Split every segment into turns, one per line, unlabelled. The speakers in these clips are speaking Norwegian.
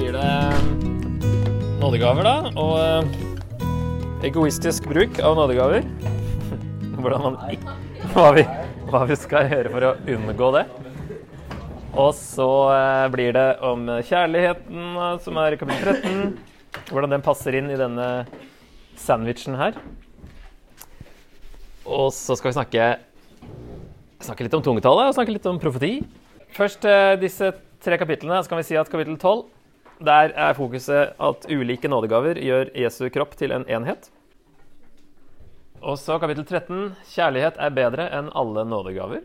blir det nådegaver, da. Og eh, egoistisk bruk av nådegaver. Hvordan man hva vi, hva vi skal gjøre for å unngå det. Og så eh, blir det om kjærligheten, eh, som er kapittel 13. Hvordan den passer inn i denne sandwichen her. Og så skal vi snakke, snakke litt om tungetallet og snakke litt om profeti. Først eh, disse tre kapitlene. Så kan vi si at kapittel 12 der er fokuset at ulike nådegaver gjør Jesu kropp til en enhet. Og så kapittel 13. Kjærlighet er bedre enn alle nådegaver.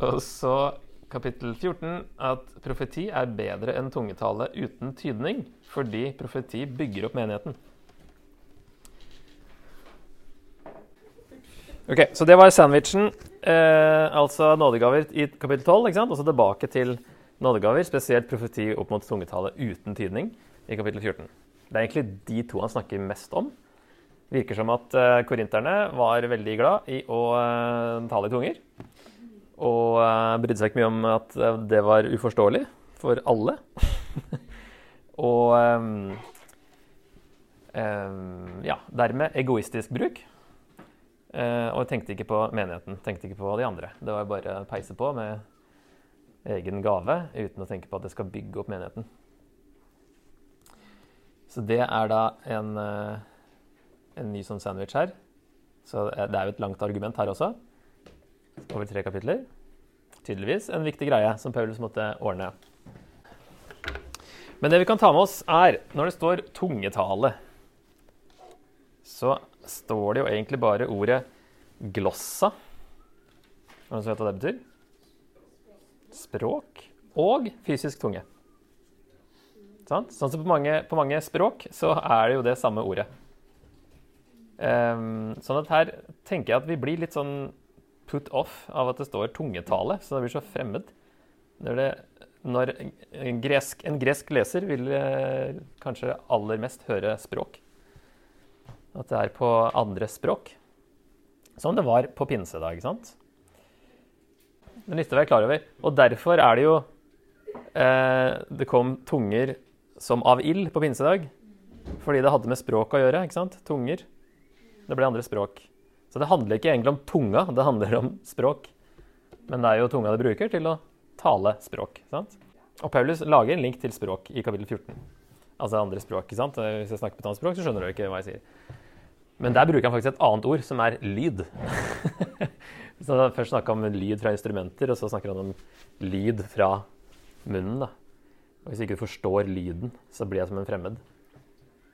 Og så kapittel 14. At profeti er bedre enn tungetale uten tydning, fordi profeti bygger opp menigheten. Ok, Så det var sandwichen, eh, altså nådegaver i kapittel 12. ikke sant? Og så tilbake til nådegaver, spesielt profeti opp mot tungetale uten tydning, i kapittel 14. Det er egentlig de to han snakker mest om. Virker som at uh, korinterne var veldig glad i å uh, tale i tunger. Og uh, brydde seg ikke mye om at uh, det var uforståelig for alle. og um, um, ja, dermed egoistisk bruk. og tenkte ikke på menigheten, tenkte ikke på de andre. Det var bare å peise på med egen gave uten å tenke på at det skal bygge opp menigheten. Så det er da en, en ny sånn sandwich her. Så det er jo et langt argument her også. Over tre kapitler. Tydeligvis en viktig greie som Paulus måtte ordne. Men det vi kan ta med oss, er når det står tungetale, så står det jo egentlig bare ordet glossa. Er det noen hva det betyr? Språk og fysisk tunge. Sånn, sånn som på mange, på mange, språk så er det jo det samme ordet. Um, sånn at her tenker jeg at vi blir litt sånn put off av at det står tungetale, så det blir så fremmed. Når, det, når en, gresk, en, gresk, leser vil eh, kanskje aller mest høre språk. At det er på andre språk. Som det var på pinsedag, sant? Det nytter å være klar over. Og derfor er det jo eh, Det kom tunger som av ild på pinsedag. Fordi det hadde med språk å gjøre. ikke sant? Tunger. Det ble andre språk. Så det handler ikke egentlig om tunga, det handler om språk. Men det er jo tunga det bruker til å tale språk. sant? Og Paulus lager en link til språk i kapittel 14. Altså andre språk. ikke sant? Hvis jeg snakker på et annet språk, så skjønner du ikke hva jeg sier. Men der bruker han faktisk et annet ord, som er lyd. så han Først snakka om lyd fra instrumenter, og så snakker han om lyd fra munnen. da. Og Hvis ikke du forstår lyden, så blir jeg som en fremmed.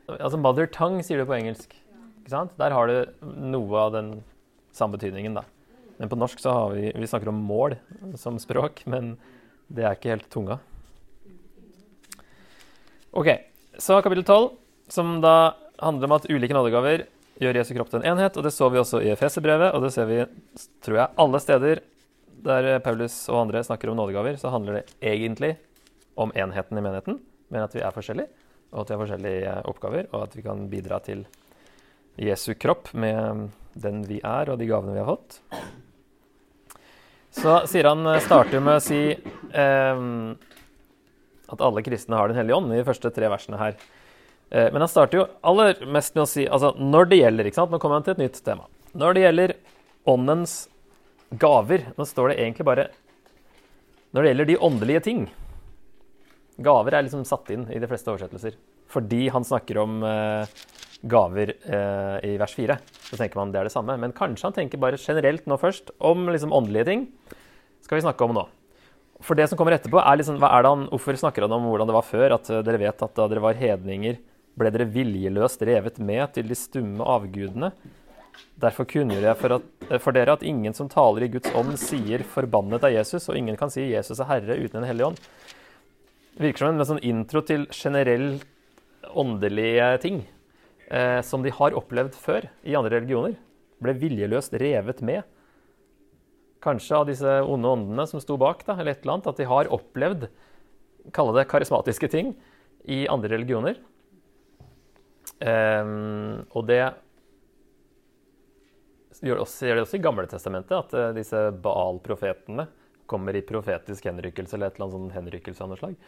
Altså Mother tongue sier du på engelsk. Ikke sant? Der har du noe av den samme betydningen, da. Men på norsk så har vi Vi snakker om mål som språk, men det er ikke helt tunga. OK. Så kapittel 12, som da handler om at ulike nådegaver gjør Jesu kropp til en enhet. Og det så vi også i Efeserbrevet, og det ser vi tror jeg, alle steder der Paulus og andre snakker om nådegaver, så handler det egentlig om enheten i menigheten, men at vi er forskjellige, og at vi har forskjellige oppgaver, og at vi kan bidra til Jesu kropp med den vi er, og de gavene vi har fått. Så sier han, starter med å si eh, at alle kristne har Den hellige ånd i de første tre versene her. Eh, men han starter jo aller mest med å si altså når det gjelder ikke sant? Nå kommer han til et nytt tema. Når det gjelder åndens gaver Nå står det egentlig bare Når det gjelder de åndelige ting Gaver er liksom satt inn i de fleste oversettelser. Fordi han snakker om eh, gaver eh, i vers 4. Så tenker man det er det samme. Men kanskje han tenker bare generelt nå først om liksom åndelige ting. skal vi snakke om nå. For det som kommer etterpå, er liksom, hva er det han, Hvorfor snakker han om hvordan det var før? At uh, dere vet at da dere var hedninger, ble dere viljeløst revet med til de stumme avgudene. Derfor kunngjør jeg for, at, eh, for, dere at ingen som taler i Guds ånd, sier 'forbannet av Jesus', og ingen kan si 'Jesus er Herre' uten en hellig ånd. Det virker som en sånn intro til generell åndelige ting eh, som de har opplevd før i andre religioner, ble viljeløst revet med. Kanskje av disse onde åndene som sto bak, da, eller et eller annet, at de har opplevd kalle det karismatiske ting i andre religioner. Um, og det gjør, det også i Gamle Testamentet, at uh, disse Baal-profetene kommer i profetisk henrykkelse eller et eller annet sånn henrykkelse av noe slag.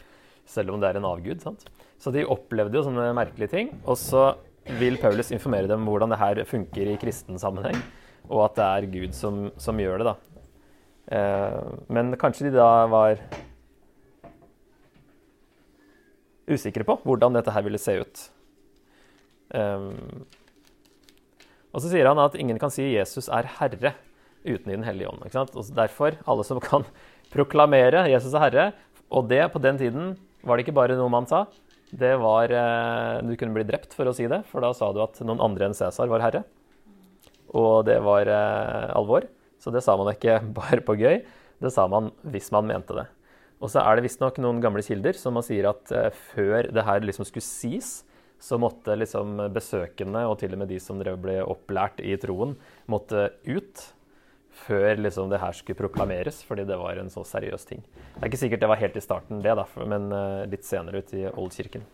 Selv om det er en avgud. sant? Så de opplevde jo sånne merkelige ting. Og så vil Paulus informere dem om hvordan det her funker i kristen sammenheng, og at det er Gud som, som gjør det. da. Eh, men kanskje de da var usikre på hvordan dette her ville se ut. Um, og så sier han at ingen kan si Jesus er herre uten i Den hellige ånd. Ikke sant? Og derfor, alle som kan proklamere Jesus er herre, og det på den tiden var det ikke bare noe man sa. Det var eh, Du kunne bli drept for å si det, for da sa du at noen andre enn Cæsar var herre. Og det var eh, alvor. Så det sa man ikke bare på gøy, det sa man hvis man mente det. Og så er det visstnok noen gamle kilder som man sier at eh, før det her liksom skulle sies, så måtte liksom besøkende, og til og med de som ble opplært i troen, måtte ut før liksom det her skulle proklameres, fordi det var en så seriøs ting. Det er ikke sikkert det var helt i starten, det, da, men uh, litt senere ut i Oldkirken.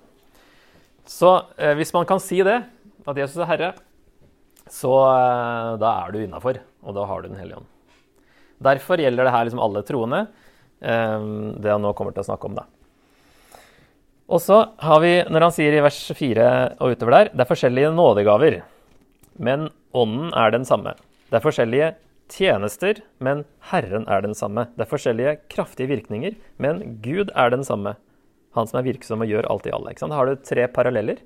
Så uh, hvis man kan si det, at Jesus er Herre, så uh, da er du innafor, og da har du Den hellige ånd. Derfor gjelder det her liksom alle troende, det han nå kommer til å snakke om. da. Og så har vi, når han sier i vers 4 og utover der, det er forskjellige nådegaver, men ånden er den samme. Det er forskjellige tjenester, men Herren er den samme. Det er forskjellige kraftige virkninger, men Gud er den samme. Han som er virksom og gjør alt i alle. Da har du tre paralleller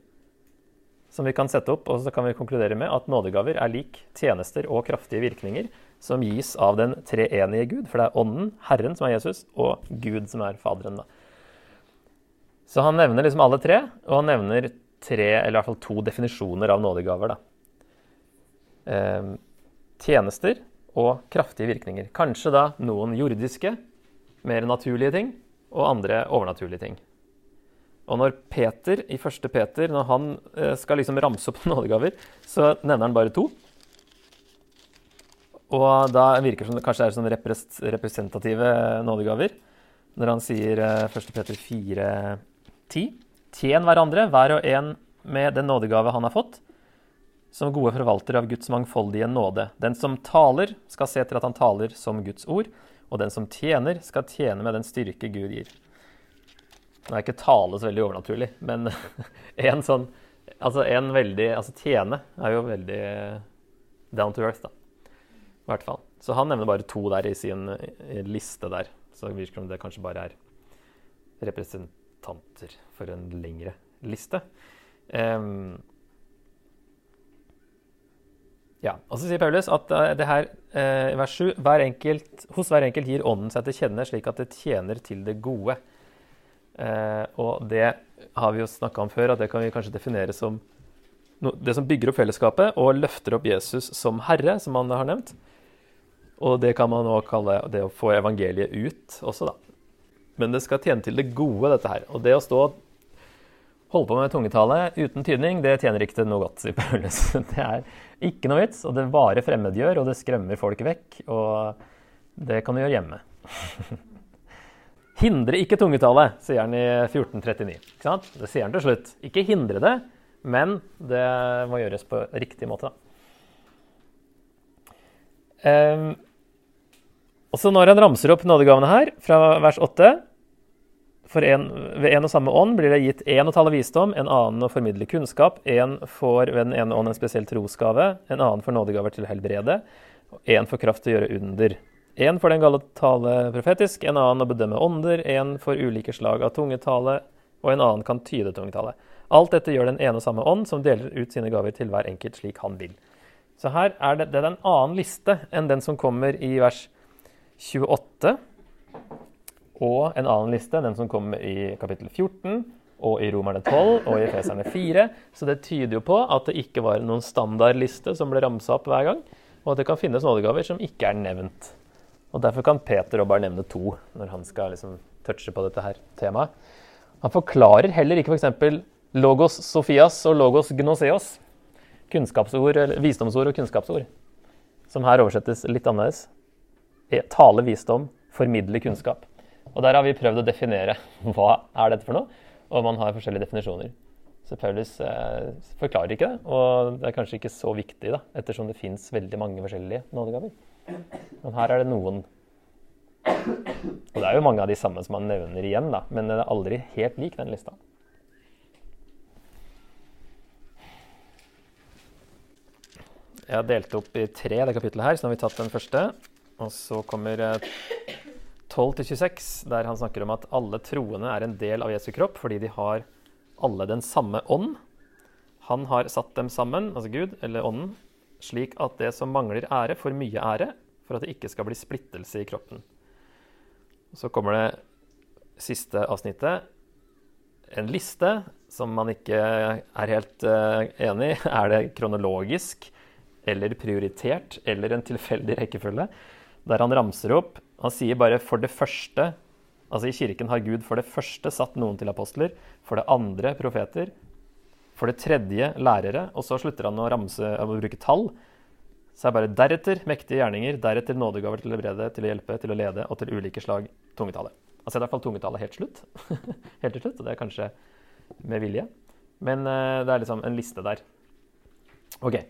som vi kan sette opp, og så kan vi konkludere med at nådegaver er lik tjenester og kraftige virkninger som gis av den treenige Gud. For det er Ånden, Herren, som er Jesus, og Gud, som er Faderen. da. Så han nevner liksom alle tre, og han nevner tre, eller i hvert fall to definisjoner av nådegaver. Eh, tjenester og kraftige virkninger. Kanskje da noen jordiske, mer naturlige ting, og andre overnaturlige ting. Og når Peter i første Peter når han eh, skal liksom ramse opp nådegaver, så nevner han bare to. Og da virker det som det kanskje er sånne representative nådegaver. Når han sier 1. Eh, Peter 4 10. Tjen hverandre, hver og en med den nådegave han har fått, som gode forvaltere av Guds mangfoldige nåde. Den som taler, skal se til at han taler som Guds ord, og den som tjener, skal tjene med den styrke Gud gir. Nå er ikke tale så veldig overnaturlig, men en sånn Altså en veldig Altså tjene er jo veldig down to earth, da. I hvert fall. Så han nevner bare to der i sin liste der. Så virker det som det kanskje bare er representant representanter for en lengre liste. Um, ja, og så sier Paulus at uh, det her eh, vers 7 hver enkelt, Hos hver enkelt gir ånden seg til kjenne slik at det tjener til det gode. Eh, og det har vi jo snakka om før, at det kan vi kanskje definere som no, det som bygger opp fellesskapet og løfter opp Jesus som herre, som han har nevnt. Og det kan man nå kalle det å få evangeliet ut også, da. Men det skal tjene til det gode, dette her. Og det å stå og holde på med tungetale uten tydning, det tjener ikke til noe godt, sier Paulus. Det er ikke noe vits, og det bare fremmedgjør, og det skremmer folk vekk. Og det kan du gjøre hjemme. Hindre ikke tungetale, sier han i 1439. Ikke sant? Det sier han til slutt. Ikke hindre det, men det må gjøres på riktig måte. Um, og så når han ramser opp nådegavene her, fra vers 8 en, ved en og samme ånd blir det gitt én å tale visdom, en annen å formidle kunnskap. En får ved den ene ånd en spesiell trosgave, en annen får nådegaver til helbrede, og en får kraft til å gjøre under. En får den gale tale profetisk, en annen å bedømme ånder, en får ulike slag av tungetale, og en annen kan tyde tungetale. Alt dette gjør den ene og samme ånd, som deler ut sine gaver til hver enkelt slik han vil. Så her er det, det er en annen liste enn den som kommer i vers 28 og en annen liste, den som kommer i kapittel 14 og i Romerne 12 og i Feserne 4. Så det tyder jo på at det ikke var noen standardliste som ble ramsa opp hver gang, og at det kan finnes nådegaver som ikke er nevnt. Og Derfor kan Peter bare nevne to når han skal liksom touche på dette her temaet. Han forklarer heller ikke f.eks. logos sofias og logos gnoseos. Kunnskapsord, eller visdomsord og kunnskapsord. Som her oversettes litt annerledes. Tale visdom, formidle kunnskap. Og der har vi prøvd å definere hva er dette for noe, og man har forskjellige definisjoner. Så Paulus eh, forklarer ikke det, og det er kanskje ikke så viktig, da, ettersom det fins veldig mange forskjellige nådegaver. Men her er det noen Og det er jo mange av de samme som han nevner igjen, da, men den er aldri helt lik, den lista. Jeg har delt opp i tre det kapittelet her, så nå har vi tatt den første. Og så kommer 12 26, der han snakker om at alle troende er en del av Jesu kropp fordi de har alle den samme ånd. Han har satt dem sammen, altså Gud, eller ånden, slik at det som mangler ære, får mye ære, for at det ikke skal bli splittelse i kroppen. Så kommer det siste avsnittet. En liste som man ikke er helt uh, enig i. Er det kronologisk eller prioritert eller en tilfeldig rekkefølge? Der han ramser opp Han sier bare 'for det første'. Altså I kirken har Gud for det første satt noen til apostler, for det andre profeter, for det tredje lærere, og så slutter han å, ramse, å bruke tall. Så er det bare deretter mektige gjerninger, deretter nådegaver til å helbrede, til å hjelpe, til å lede og til ulike slag tungetale. Han er i hvert fall tungetale helt slutt. helt til slutt, og det er kanskje med vilje. Men uh, det er liksom en liste der. OK.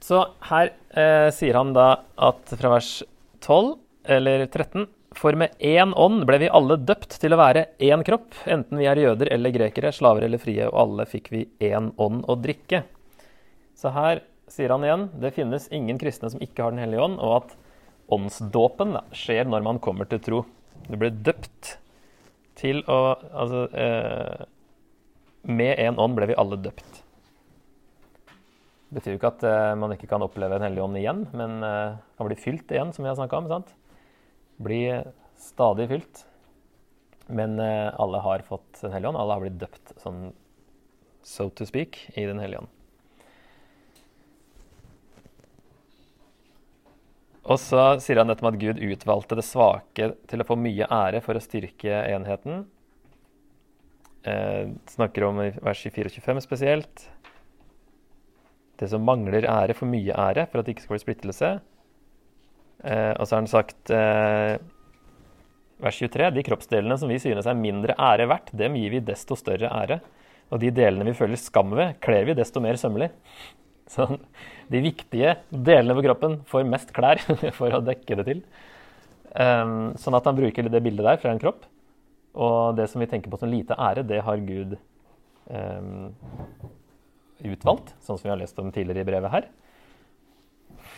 Så her uh, sier han da at fra vers 12 eller 13 For med én ånd ble vi alle døpt til å være én kropp, enten vi er jøder eller grekere, slaver eller frie, og alle fikk vi én ånd å drikke. Så her sier han igjen det finnes ingen kristne som ikke har Den hellige ånd, og at åndsdåpen da, skjer når man kommer til tro. Du blir døpt til å Altså eh, Med én ånd ble vi alle døpt. Det betyr jo ikke at uh, man ikke kan oppleve Den hellige ånd igjen, men uh, kan bli fylt igjen, som vi har snakka om. sant? Bli stadig fylt. Men uh, alle har fått Den hellige ånd. Alle har blitt døpt, sånn so to speak, i Den hellige ånd. Og så sier han dette med at Gud utvalgte det svake til å få mye ære for å styrke enheten. Eh, snakker om vers 24 og 25 spesielt. Det som mangler ære, for mye ære for at det ikke skal bli splittelse. Eh, og så har han sagt eh, vers 23.: De kroppsdelene som vi synes er mindre ære verdt, dem gir vi desto større ære. Og de delene vi føler skam ved, kler vi desto mer sømmelig. Sånn, de viktige delene på kroppen får mest klær for å dekke det til. Um, sånn at han bruker det bildet der fra en kropp. Og det som vi tenker på som lite ære, det har Gud um, utvalgt, sånn som vi har lest om tidligere i brevet her.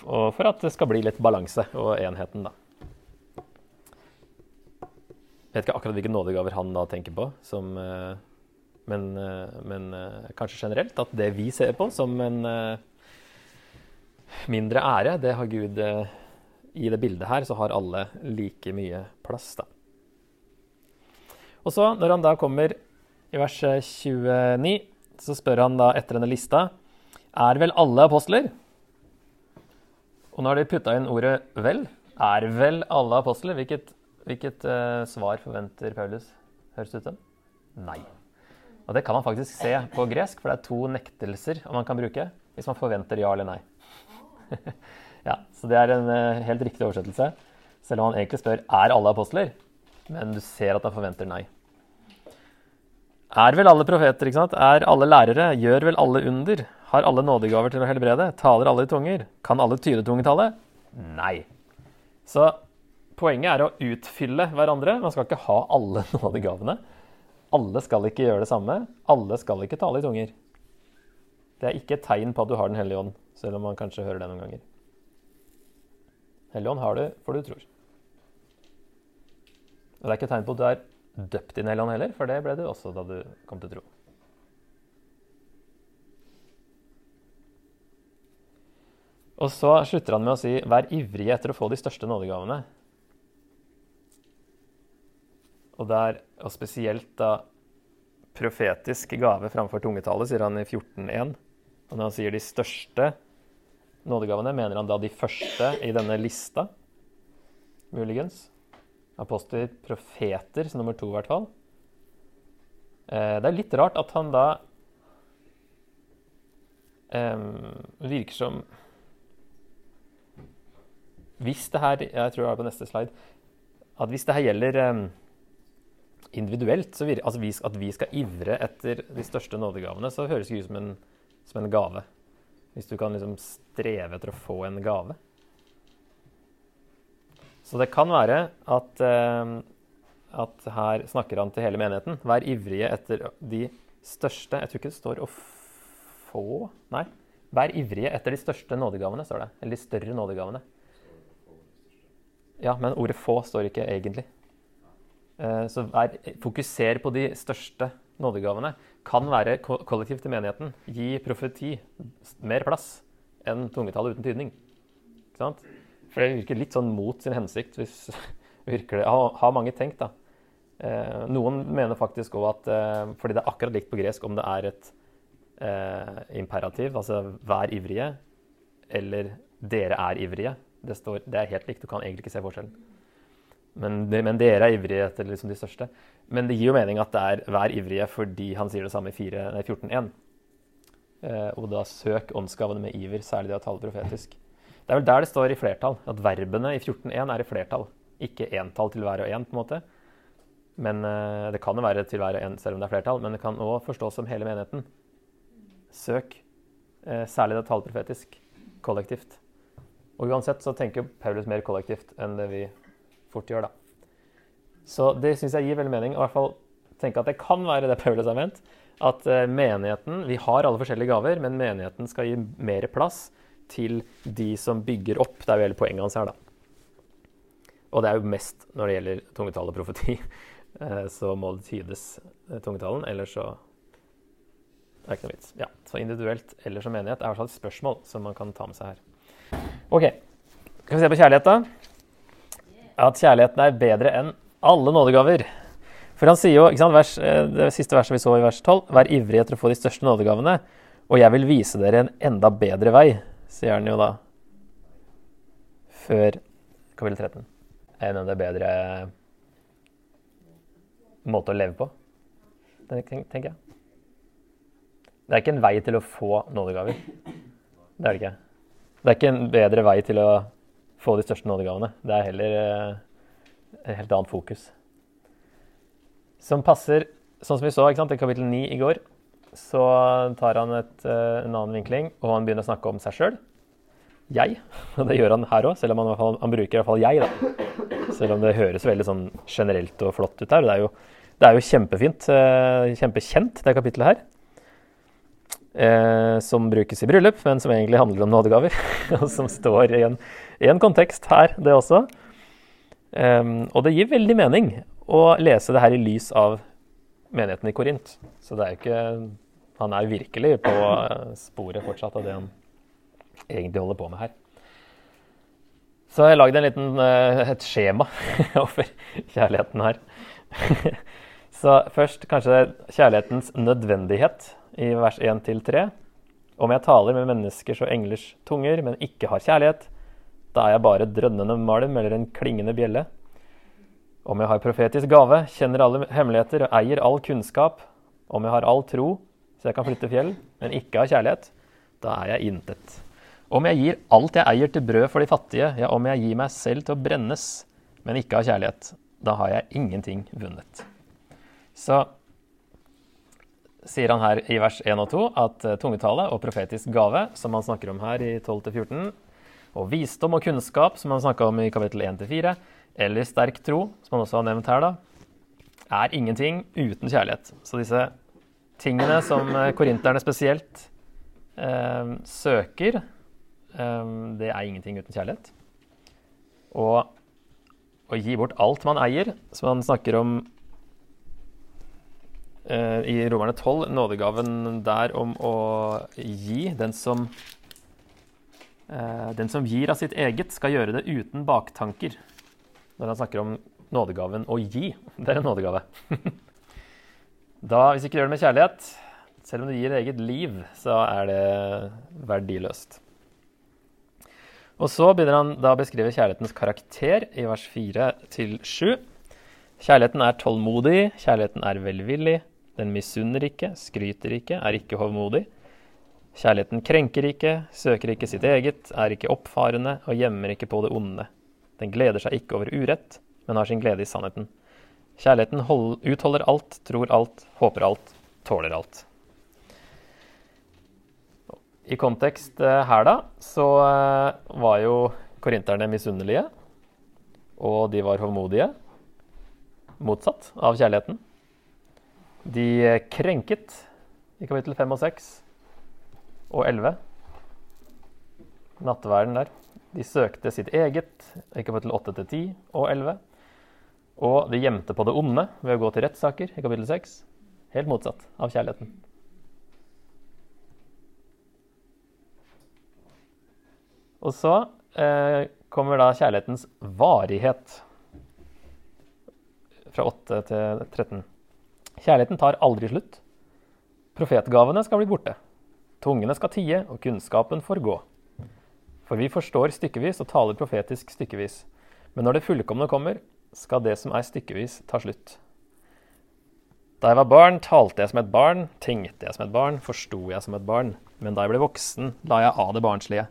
Og for at det skal bli litt balanse og enheten, da. Jeg vet ikke akkurat hvilke nådegaver han da tenker på, som uh, men, uh, men uh, kanskje generelt at det vi ser på som en mindre ære, det har Gud I det bildet her så har alle like mye plass, da. Og så, når han da kommer i vers 29, så spør han da etter denne lista Er vel alle apostler? Og nå har de putta inn ordet 'vel'. Er vel alle apostler? Hvilket, hvilket uh, svar forventer Paulus? Høres ut som? Nei. Og det kan man faktisk se på gresk, for det er to nektelser man kan bruke hvis man forventer ja eller nei. ja, Så det er en uh, helt riktig oversettelse. Selv om han egentlig spør er alle apostler, men du ser at han forventer nei. Er vel alle profeter, ikke sant? Er alle lærere? Gjør vel alle under? Har alle nådegaver til å helbrede? Taler alle i tunger? Kan alle tyde tungetallet? Nei. Så poenget er å utfylle hverandre. Man skal ikke ha alle nådegavene. Alle skal ikke gjøre det samme. Alle skal ikke tale i tunger. Det er ikke et tegn på at du har Den hellige ånd, selv om man kanskje hører det noen ganger. Hellige ånd har du, for du tror. Og det er ikke et tegn på at du er døpt i hellige heller, for det ble du også da du kom til tro. Og så slutter han med å si 'vær ivrige etter å få de største nådegavene'. Og, der, og spesielt da profetisk gave framfor tungetale, sier han i 14.1. Og når han sier de største nådegavene, mener han da de første i denne lista, muligens. Apostler, profeter, som nummer to i hvert fall. Eh, det er litt rart at han da um, virker som Hvis det her Jeg tror det er på neste slide. At hvis det her gjelder um, individuelt, så virker, altså vi, at vi skal ivre etter de største nådegavene, så høres det ut som en, som en gave. Hvis du kan liksom streve etter å få en gave. Så det kan være at, eh, at her snakker han til hele menigheten. Vær ivrige etter de største Jeg tror ikke det står å få Nei. Vær ivrige etter de største nådegavene, står det. Eller de større nådegavene. Ja, men ordet 'få' står ikke egentlig. Eh, så vær, fokuser på de største nådegavene. Kan være ko- kollektivt i menigheten. Gi profeti mer plass enn tungetall uten tydning. Ikke sant? For det virker litt sånn mot sin hensikt. hvis virker det, har, har mange tenkt, da. Eh, noen mener faktisk òg at eh, Fordi det er akkurat likt på gresk om det er et eh, imperativ, altså 'vær ivrige', eller 'dere er ivrige'. Det, står, det er helt likt. Du kan egentlig ikke se forskjellen. Men, men dere er ivrige etter liksom de største. Men det gir jo mening at det er 'vær ivrige' fordi han sier det samme i 14.1. Eh, og da 'søk åndsgavene med iver', særlig det å tale profetisk. Det er vel der det står i flertall, at verbene i 14.1 er i flertall. Ikke entall til hver og en, på en måte. Men eh, Det kan jo være til hver og en selv om det er flertall, men det kan òg forstås som hele menigheten. Søk, eh, særlig det tallprofetisk, kollektivt. Og uansett så tenker Paulus mer kollektivt enn det vi fort gjør, da. Så det syns jeg gir veldig mening. Og i hvert fall tenke at det kan være det Paulus har ment. At eh, menigheten Vi har alle forskjellige gaver, men menigheten skal gi mer plass til de som bygger opp. Det er jo hele poenget hans her, da. Og det er jo mest når det gjelder tungetall og profeti. Eh, Så må det tydes eh, tungetallen, eller så det er ikke noe vits. Ja, Så individuelt eller som menighet er i et spørsmål som man kan ta med seg her. Ok, Skal vi se på kjærlighet, da? At kjærligheten er bedre enn alle nådegaver. For han sier jo, ikke sant, vers, eh, det siste verset vi så i vers 12, vær ivrig etter å få de største nådegavene, og jeg vil vise dere en enda bedre vei, sier han jo da. Før kapittel 13. En enda bedre måte å leve på, tenker jeg. Det er ikke en vei til å få nådegaver. Det er det ikke. Det er ikke en bedre vei til å få de største nådegavene. Det er heller eh, et helt annet fokus. Som passer, sånn som vi så i kapittel 9 i går, så tar han et, eh, en annen vinkling, og han begynner å snakke om seg sjøl. Jeg. Og det gjør han her òg, selv om han, han bruker i hvert fall jeg. da. Selv om det høres veldig sånn generelt og flott ut her. Det er jo, det er jo kjempefint, eh, kjempekjent, det kapittelet her. Eh, som brukes i bryllup, men som egentlig handler om nådegaver. og som står i en, i en kontekst her, det også. Em, og det gir veldig mening å lese det her i lys av menigheten i Korint. Så det er jo ikke Han er virkelig på eh, sporet fortsatt av det han egentlig holder på med her. Så jeg har lagd eh, et skjema over kjærligheten her. Så først kanskje kjærlighetens nødvendighet i vers 1-3. Om jeg taler med menneskers og englers tunger, men ikke har kjærlighet, da er jeg bare drønnende malm eller en klingende bjelle. Om jeg har profetisk gave, kjenner alle hemmeligheter og eier all kunnskap, om jeg har all tro, så jeg kan flytte fjell, men ikke har kjærlighet, da er jeg intet. Om jeg gir alt jeg eier til brød for de fattige, ja, om jeg gir meg selv til å brennes, men ikke har kjærlighet, da har jeg ingenting vunnet. Så sier han her i vers 1 og 2 at eh, tungetale og profetisk gave, som han snakker om her i 12-14, og visdom og kunnskap, som han snakka om i kapittel 1-4, eller sterk tro, som han også har nevnt her, da, er ingenting uten kjærlighet. Så disse tingene som eh, korinterne spesielt eh, søker, eh, det er ingenting uten kjærlighet. Og å gi bort alt man eier, som han snakker om eh, i Romerne 12, nådegaven der om å gi. Den som, den som gir av sitt eget, skal gjøre det uten baktanker. Når han snakker om nådegaven å gi. Det er en nådegave. da, hvis ikke du gjør det med kjærlighet, selv om du gir eget liv, så er det verdiløst. Og så begynner han da å beskrive kjærlighetens karakter i vers 4-7. Kjærligheten er tålmodig, kjærligheten er velvillig, den misunner ikke, skryter ikke, er ikke hovmodig. Kjærligheten krenker ikke, søker ikke sitt eget, er ikke oppfarende og gjemmer ikke på det onde. Den gleder seg ikke over urett, men har sin glede i sannheten. Kjærligheten hold, utholder alt, tror alt, håper alt, tåler alt. I kontekst eh, her, da, så eh, var jo korinterne misunnelige. og de var hovmodige. Motsatt av kjærligheten. De krenket i kapittel 5 og 6 og 11. Nattverden der. De søkte sitt eget i kapittel 8 til 10 og 11. Og de gjemte på det onde ved å gå til rettssaker i kapittel 6. Helt motsatt av kjærligheten. Og så eh, kommer da kjærlighetens varighet. Fra 8 til 13. Kjærligheten tar aldri slutt. Profetgavene skal bli borte. Tungene skal tie, og kunnskapen får gå. For vi forstår stykkevis og taler profetisk stykkevis. Men når det fullkomne kommer, skal det som er stykkevis, ta slutt. Da jeg var barn, talte jeg som et barn, tenkte jeg som et barn, forsto jeg som et barn. Men da jeg ble voksen, la jeg av det barnslige.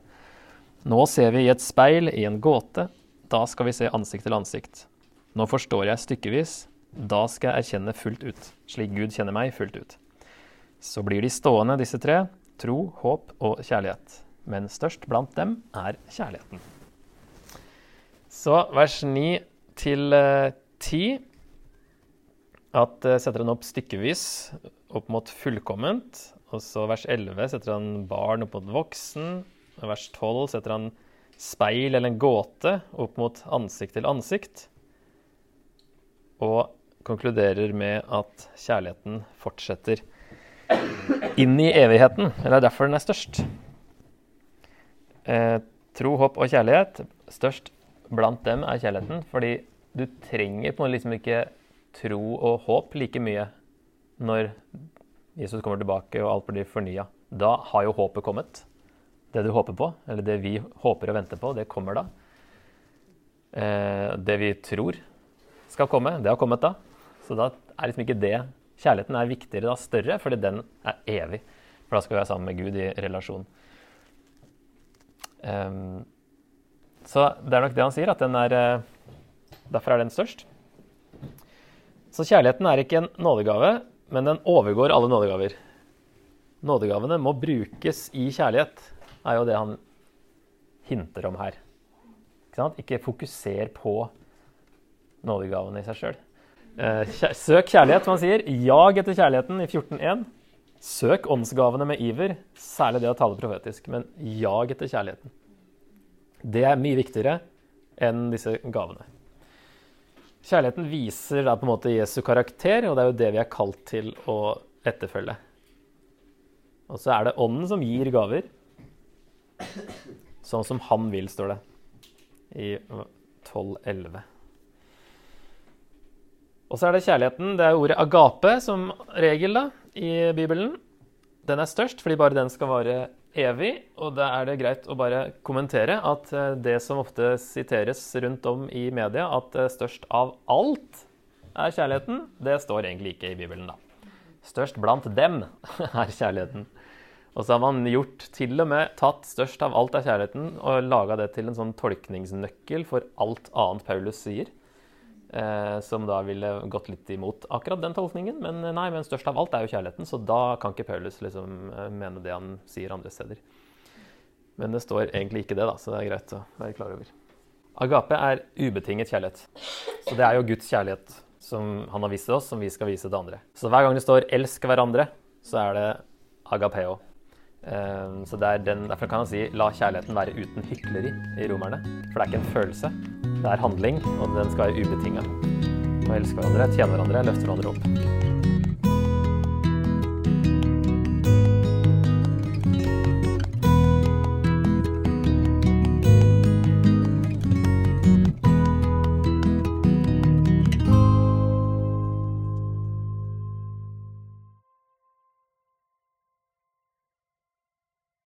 Nå ser vi i et speil, i en gåte. Da skal vi se ansikt til ansikt. Nå forstår jeg stykkevis. Da skal jeg erkjenne fullt ut, slik Gud kjenner meg fullt ut. Så blir de stående, disse tre, tro, håp og kjærlighet. Men størst blant dem er kjærligheten. Så vers 9 til 10 eh, at uh, setter han opp stykkevis opp mot fullkomment. Og så vers 11 setter han barn opp mot voksen. Og vers 12 setter han speil eller en gåte opp mot ansikt til ansikt. Og konkluderer med at kjærligheten fortsetter inn i evigheten. Det er derfor den er størst. Eh, tro, håp og kjærlighet. Størst blant dem er kjærligheten. Fordi du trenger på en måte liksom ikke tro og håp like mye når Jesus kommer tilbake og alt blir fornya. Da har jo håpet kommet det du håper på, eller det vi håper og venter på, det kommer da. Eh, det vi tror skal komme, det har kommet da. Så da er liksom ikke det Kjærligheten er viktigere da, større, fordi den er evig. For da skal vi være sammen med Gud i relasjon. Um, så det er nok det han sier, at den er eh, Derfor er den størst. Så kjærligheten er ikke en nådegave, men den overgår alle nådegaver. Nådegavene må brukes i kjærlighet er jo det han hinter om her. Ikke, ikke fokuser på nådegavene i seg sjøl. Eh, søk kjærlighet, som han sier. Jag etter kjærligheten i 14.1. Søk åndsgavene med iver, særlig det å tale profetisk. Men jag etter kjærligheten. Det er mye viktigere enn disse gavene. Kjærligheten viser da på en måte Jesu karakter, og det er jo det vi er kalt til å etterfølge. Og så er det Ånden som gir gaver. Sånn som han vil, står det i 12.11. Og så er det kjærligheten. Det er ordet agape som regel da, i Bibelen. Den er størst fordi bare den skal vare evig. Og da er det greit å bare kommentere at eh, det som ofte siteres rundt om i media, at eh, størst av alt er kjærligheten, det står egentlig ikke i Bibelen, da. Størst blant dem er kjærligheten. Og så har man gjort til og med tatt størst av alt er kjærligheten og laga det til en sånn tolkningsnøkkel for alt annet Paulus sier. Eh, som da ville gått litt imot akkurat den tolkningen. Men nei, men størst av alt er jo kjærligheten, så da kan ikke Paulus liksom eh, mene det han sier andre steder. Men det står egentlig ikke det, da, så det er greit å være klar over. Agape er ubetinget kjærlighet. Så det er jo Guds kjærlighet som han har vist til oss, som vi skal vise til andre. Så hver gang det står 'elsk hverandre', så er det agapeo. Så den, Derfor kan han si 'la kjærligheten være uten hykleri' i romerne. For det er ikke en følelse, det er handling, og den skal være ubetinga. Å elske hverandre, tjene hverandre, løfte hverandre opp.